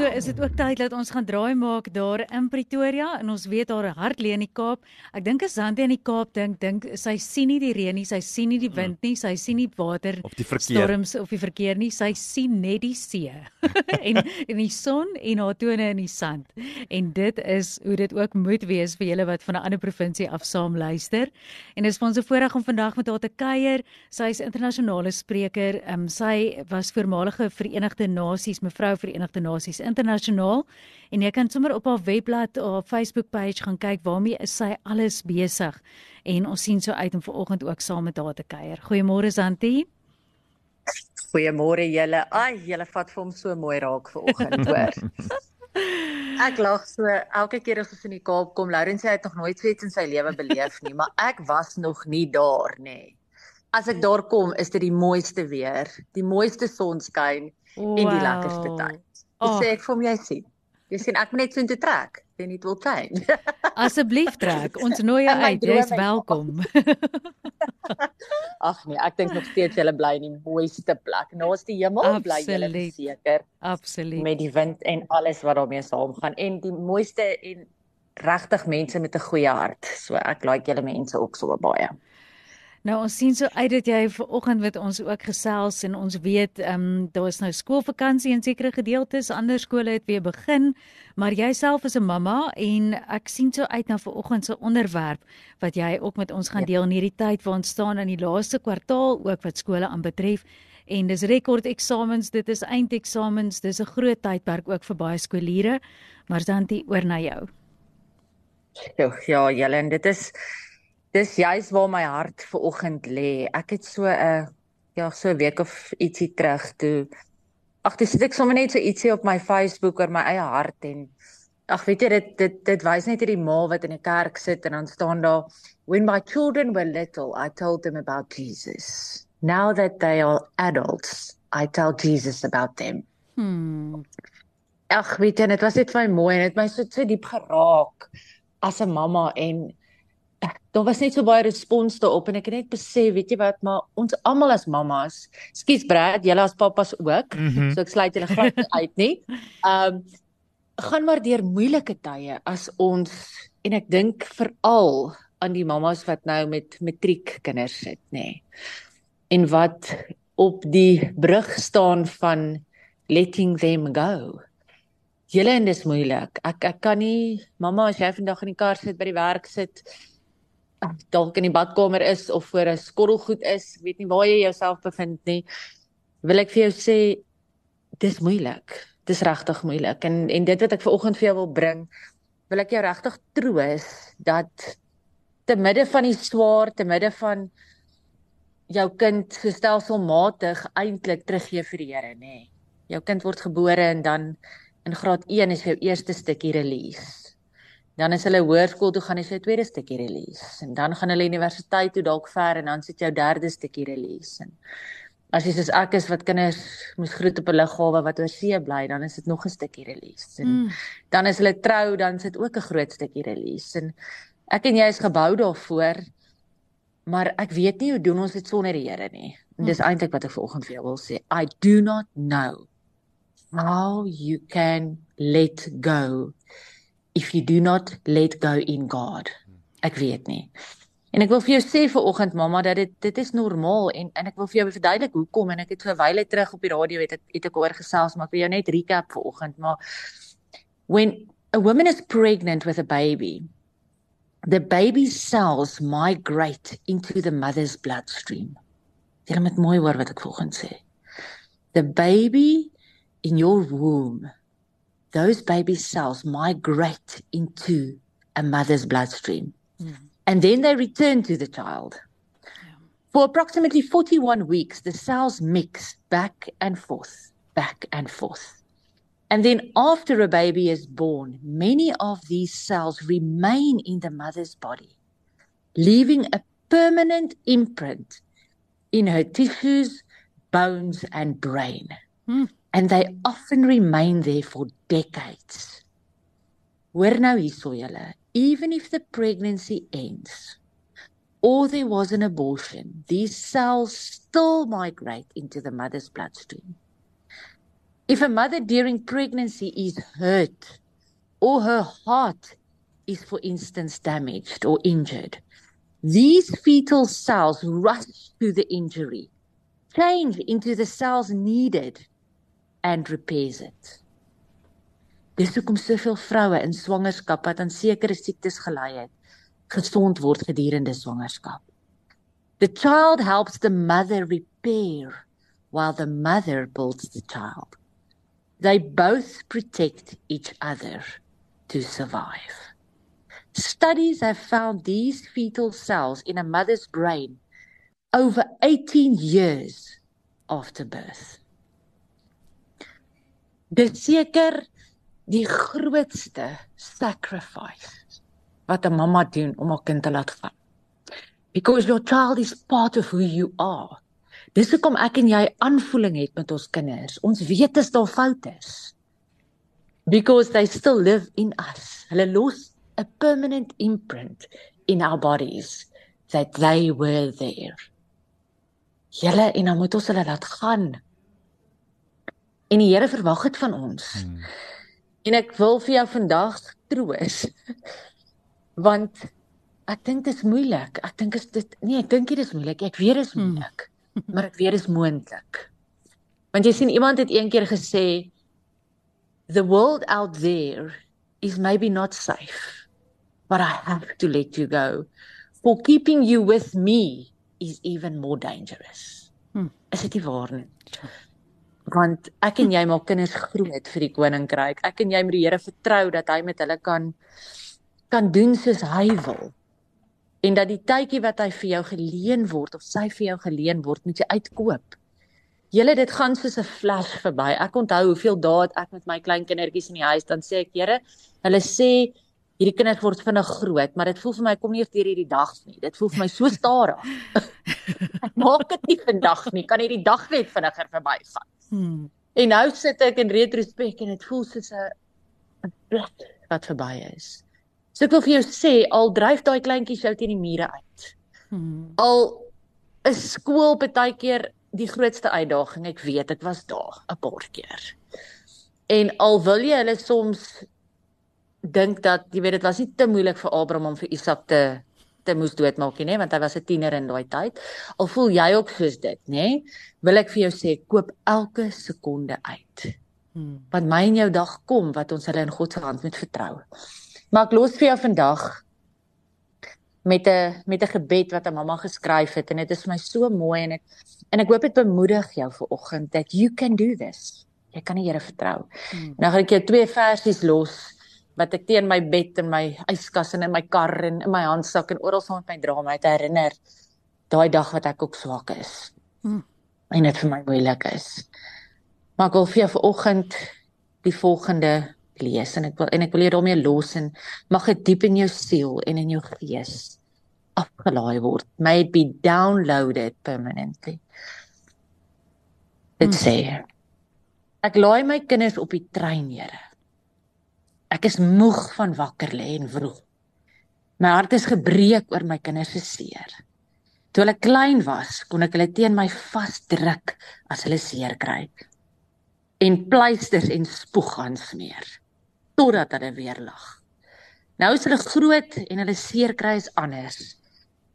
So is dit ook tyd dat ons gaan draai maak daar in Pretoria en ons weet haar hart lê in die Kaap. Ek dink as Sandy in die Kaap dink, dink sy sien nie die reën nie, sy sien nie die wind nie, sy sien nie water Of die verkeer. storms of die verkeer nie, sy sien net die see. en en die son en haar tone in die sand. En dit is hoe dit ook moet wees vir julle wat van 'n ander provinsie af saam luister. En dit is vir ons 'n voorreg om vandag met haar te kuier. Sy is internasionale spreker. Um, sy was voormalige Verenigde Nasies, mevrou Verenigde Nasies internasionaal en jy kan sommer op haar webblad of Facebook page gaan kyk waarmee is sy alles besig. En ons sien so uit om vanoggend ook saam met haar te kuier. Goeiemôre Santi. Goeiemôre julle. Ai, julle vat vir hom so mooi raak vanoggend, hoor. Ek lag so elke keer as ons in die Kaap kom. Lauren sê hy het nog nooit so iets in sy lewe beleef nie, maar ek was nog nie daar nie. As ek daar kom, is dit die mooiste weer, die mooiste sonskyn en die lekkerste tyd. Dis Ag. sê ek hom jy sien. Jy sien ek moet net so intoe trek. Then it will change. Asseblief trek. Ons nooi jou uit. Jy's welkom. Ag nee, ek dink nog steeds julle bly in die mooiste plek. Naas die hemel bly julle Absoluut. seker. Absoluut. met die wind en alles wat daarmee saamgaan en die mooiste en regtig mense met 'n goeie hart. So ek like julle mense ook so baie. Nou ons sien so uit dat jy vanoggend met ons ook gesels en ons weet ehm um, daar is nou skoolvakansie in sekere gedeeltes, ander skole het weer begin, maar jy self is 'n mamma en ek sien so uit na vanoggend se onderwerp wat jy ook met ons gaan Ja. deel in hierdie tyd waar ons staan in die laaste kwartaal ook wat skole aanbetref. En dis rekord eksamens, dit is eindeksamens, dis 'n groot tydperk ook vir baie skooliere. Maar Santi, oor na jou. Ja, ja, julle en dit is dis juis waar my hart ver oggend lê. Ek het so 'n ja, so 'n week of ietsie terug toe Ag, dis ek sommer net so ietsie op my Facebook oor my eie hart en ag, weet jy dit dit dit wys net hierdie ma wat in die kerk sit en dan staan daar when my children were little I told them about Jesus. Now that they are adults, I tell Jesus about them. Hmm. Ag, weet jy, dit was net vir my mooi en dit het my so so diep geraak as 'n mamma en eh, daar was net so baie respons daarop en ek het net besef, weet jy wat, maar ons almal as mammas, skus Brad, julle as pappas ook, Mhm. so ek sluit julle glad nie uit nie. Um gaan maar deur moeilike tye as ons en ek dink veral aan die mammas wat nou met matriekkinders sit, nê. Nee, en wat op die brug staan van letting them go. Julle en dis moeilik. Ek ek kan nie mamma as jy vandag in die kar sit by die werk sit dalk in die badkamer is of voor 'n skottelgoed is, weet nie waar jy jouself bevind nie. Wil ek vir jou sê dis moeilik. Dis regtig moeilik. En en dit wat ek vanoggend vir jou wil bring, wil ek jou regtig troos dat te midde van die swaar, te midde van jou kind so stelselmatig eintlik teruggee vir die Here, nê. Nee. Jou kind word gebore en dan in graad 1 is jou eerste stukkie release. Dan is hulle hoërskool toe gaan is jou tweede stukkie release en dan gaan hulle universiteit toe dalk ver en dan sit jou derde stukkie release. En as jy soos ek is wat kinders moes groet op 'n lughawe wat oor see bly, dan is dit nog 'n stukkie release. En Mm. dan as hulle trou, dan sit ook 'n groot stukkie release. En ek en jy is gebou daarvoor. Maar ek weet nie hoe doen ons dit sonder die Here nie. En dis eintlik wat ek vanoggend vir jou wil sê. I do not know how you can let go if you do not let go in God. Ek weet nie. En ek wil vir jou sê vanoggend mamma dat dit dit is normaal en en ek wil vir jou verduidelik hoekom en ek het 'n wyle terug op die radio het ek het ek oor gesels maar ek wil jou net recap vanoggend maar when a woman is pregnant with a baby the baby's cells migrate into the mother's bloodstream. Jy moet mooi hoor wat ek volgens sê. The baby in your womb, those baby cells migrate into a mother's bloodstream. Mm. And then they return to the child. For approximately 41 weeks, the cells mix back and forth, back and forth. And then after a baby is born, many of these cells remain in the mother's body, leaving a permanent imprint in her tissues, bones, and brain. Hmm. And they often remain there for decades. Hoor nou hierso julle, even if the pregnancy ends or there was an abortion, these cells still migrate into the mother's bloodstream. If a mother during pregnancy is hurt or her heart is, for instance, damaged or injured, these fetal cells rush to the injury, change into the cells needed, and repairs it. Dis hoekom soveel vroue in swangerskap wat aan sekere siektes gelei het, gesond word gedurende swangerskap. The child helps the mother repair while the mother builds the child. They both protect each other to survive. Studies have found these fetal cells in a mother's brain over 18 years after birth. Dit seker die grootste sacrifice wat 'n mamma doen om haar kind te laat gaan. Because your child is part of who you are. Dis hoekom ek en jy aanvoeling het met ons kinders. Ons weet as daar foute is. Because they still live in us. Hulle los a permanent imprint in our bodies that they were there. Julle en dan moet ons hulle laat gaan. En die Here verwag dit van ons. Hmm. En ek wil vir jou vandag troos want ek dink dit is moeilik. Ek dink is dit nee, ek dink dit is moeilik. Ek weet dit is hmm. moeilik, hmm. maar ek weet dit is moontlik. Want jy sien iemand het eendag gesê the world out there is maybe not safe, but I have to let you go. For keeping you with me is even more dangerous. Hmm. Is dit nie waar nie? Want ek en jy maak kinders groot vir die koninkryk. Ek en jy moet die Here vertrou dat hy met hulle kan kan doen soos hy wil. En dat die tydjie wat hy vir jou geleen word of sy vir jou geleen word, moet jy uitkoop. Julle dit gaan soos 'n flash verby. Ek onthou hoeveel dae ek met my klein kindertjies in die huis dan sê ek, Here, hulle sê hierdie kinders word vinnig groot, maar dit voel vir my kom nie eers deur hierdie dag nie. Dit voel vir my so stadig. ek maak dit nie vandag nie. Kan hierdie dag net vinniger verbygaan. Hmm. En nou sit ek in retrospek en dit voel soos 'n blad wat verby is. So ek wil vir jou sê al dryf daai kleintjies jou teen die mure uit. Hmm. Al is skool baie keer die grootste uitdaging. Ek weet dit was daar 'n paar keer. En al wil jy hulle soms dink dat jy weet dit was nie te moeilik vir Abraham om vir Isak te te moes doodmaak nie, want hy was 'n tiener in daai tyd. Al voel jy ook soos dit, nê? Wil ek vir jou sê koop elke sekonde uit. Hmm. Want my en jou dag kom wat ons hulle in God se hand moet vertrou. Maar ek los vir jou vandag met 'n met 'n gebed wat 'n mamma geskryf het en dit is vir my so mooi en ek en ek hoop dit bemoedig jou vir oggend dat you can do this. Jy kan die Here vertrou. Hmm. Nou gaan ek jou twee versies los wat ek teen my bed en my yskas en in my kar en in my handsak en oral saam met my dra my te herinner daai dag wat ek ook swak is. Hmm. En dit vir my moeilik is. Maar ek wil vir jou vir oggend die volgende lees en ek wil en ek wil jou daarmee los en mag dit diep in jou siel en in jou gees afgelaai word may it be downloaded permanently dit hmm. sê ek laai my kinders op die trein Here ek is moeg van wakker lê en vroeg my hart is gebreek oor my kinders se seer toe hulle klein was kon ek hulle teen my vasdruk as hulle seer kry en pleisters en spoeg aan smeer totdat hulle weer lag. Nou is hulle groot en hulle seer kry is anders.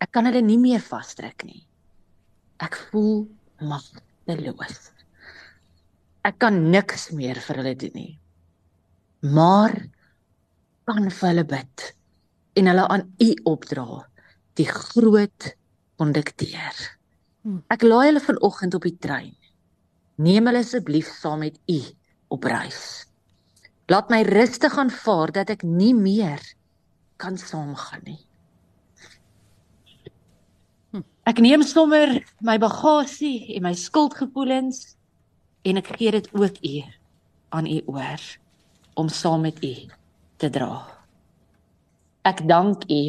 Ek kan hulle nie meer vasdruk nie. Ek voel magteloos. Ek kan niks meer vir hulle doen nie. Maar kan vir hulle bid en hulle aan U opdra, die groot kondukteur. Hmm. Ek laai hulle vanoggend op die trein. Neem hulle asseblief saam met U op reis. Laat my rustig aanvaar dat ek nie meer kan saamgaan nie. Hm. Ek neem sommer my bagasie en my skuldgevoelens en ek gee dit ook u aan u oor om saam met u te dra. Ek dank u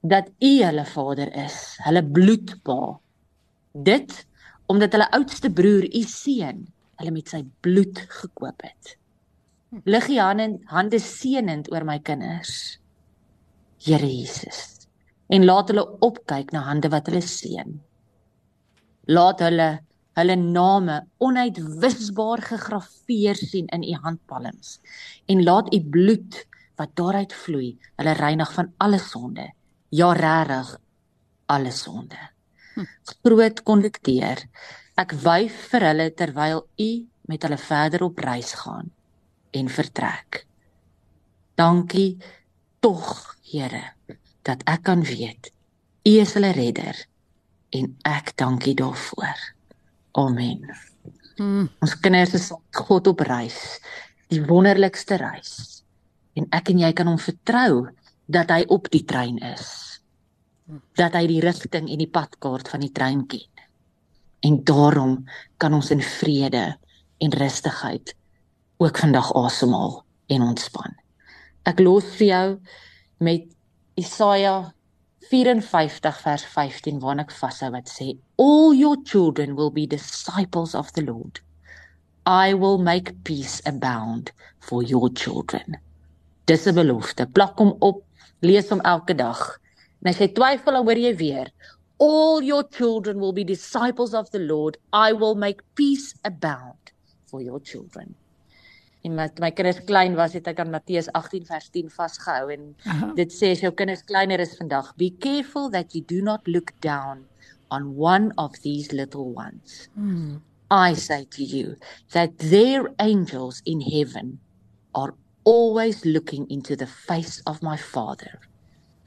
dat u hulle vader is, hulle bloedpa. Dit omdat hulle oudste broer u seun hulle met sy bloed gekoop het. Lig U hande hande seënend oor my kinders. Here Jesus. En laat hulle opkyk na hande wat hulle seën. Laat hulle hulle name onuitwisbaar gegraveer sien in u handpalms. En laat u bloed wat daaruit vloei hulle reinig van alle sonde. Ja regtig alle sonde. Hm. groot kondukteur ek wyf vir hulle terwyl u met hulle verder op reis gaan en vertrek. Dankie tog Here dat ek kan weet u is hulle redder en ek dankie daarvoor Amen. Hmm. Ons kinders is God op reis, die wonderlikste reis. En ek en jy kan hom vertrou dat hy op die trein is. Dat hy die rigting en die padkaart van die trein ken. En daarom kan ons in vrede en rustigheid ook vandag asemhaal en ontspan. Ek los vir jou met Jesaja 54 vers 15 waarna ek vashou wat sê all your children will be disciples of the Lord. I will make peace abound for your children. Dis 'n belofte. Plak hom op, lees hom elke dag. En as jy twyfel dan hoor jy weer all your children will be disciples of the Lord. I will make peace abound for your children en met my kinders klein was het ek aan Matteus 18 vers 10 vasgehou en Aha. dit sê as jou kinders kleiner is vandag be careful that you do not look down on one of these little ones hmm. i say to you that their angels in heaven are always looking into the face of my father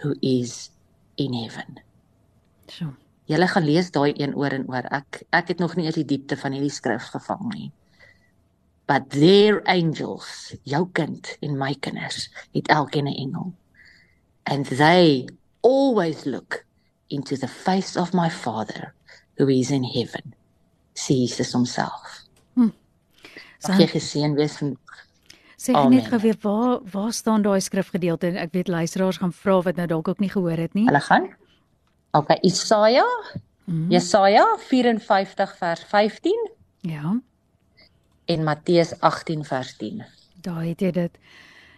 who is in heaven so Julle gaan lees daai een oor en oor. Ek ek het nog nie eens die diepte van hierdie skrif gevang nie but their angels jou kind en my kinders het elkeen 'n engel and they always look into the face of my father who is in heaven see Jesus himself hm. Sag jy gesien wees van Sê net gou weer waar waar staan daai skrifgedeelte en ek weet luisteraars gaan vra wat nou dalk ook nie gehoor het nie. Hulle gaan. Okay, Isaia. Mm. Jesaja 54 vers 15. Ja en Matteus 18 vers 10. Daar het jy dit.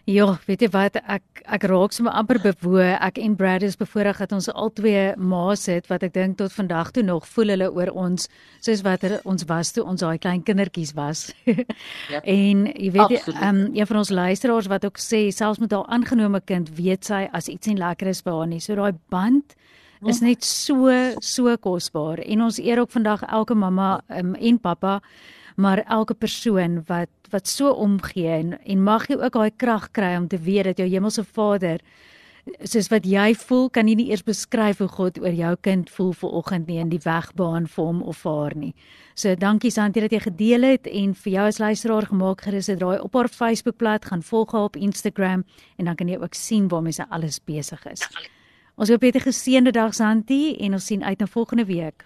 Ja, weet jy wat ek ek raak sommer amper bewoe. Ek en Brad is bevoorreg dat ons al twee ma's het wat ek dink tot vandag toe nog voel hulle oor ons soos wat ons was toe ons daai klein kindertjies was. ja. En jy weet ehm um, een van ons luisteraars wat ook sê selfs met haar aangenome kind weet sy as iets nie lekker is by haar nie. So daai band is net so so kosbaar en ons eer ook vandag elke mamma um, en pappa maar elke persoon wat wat so omgee en en mag jy ook daai krag kry om te weet dat jou hemelse Vader soos wat jy voel kan jy nie eers beskryf hoe God oor jou kind voel ver oggend nie in die wegbaan vir hom of haar nie. So dankie Santie dat jy gedeel het en vir jou as luisteraar gemaak gerus het draai op haar Facebookblad gaan volg haar op Instagram en dan kan jy ook sien waarmee sy alles besig is. Ons hoop jy het 'n geseënde dag Santie en ons sien uit na volgende week.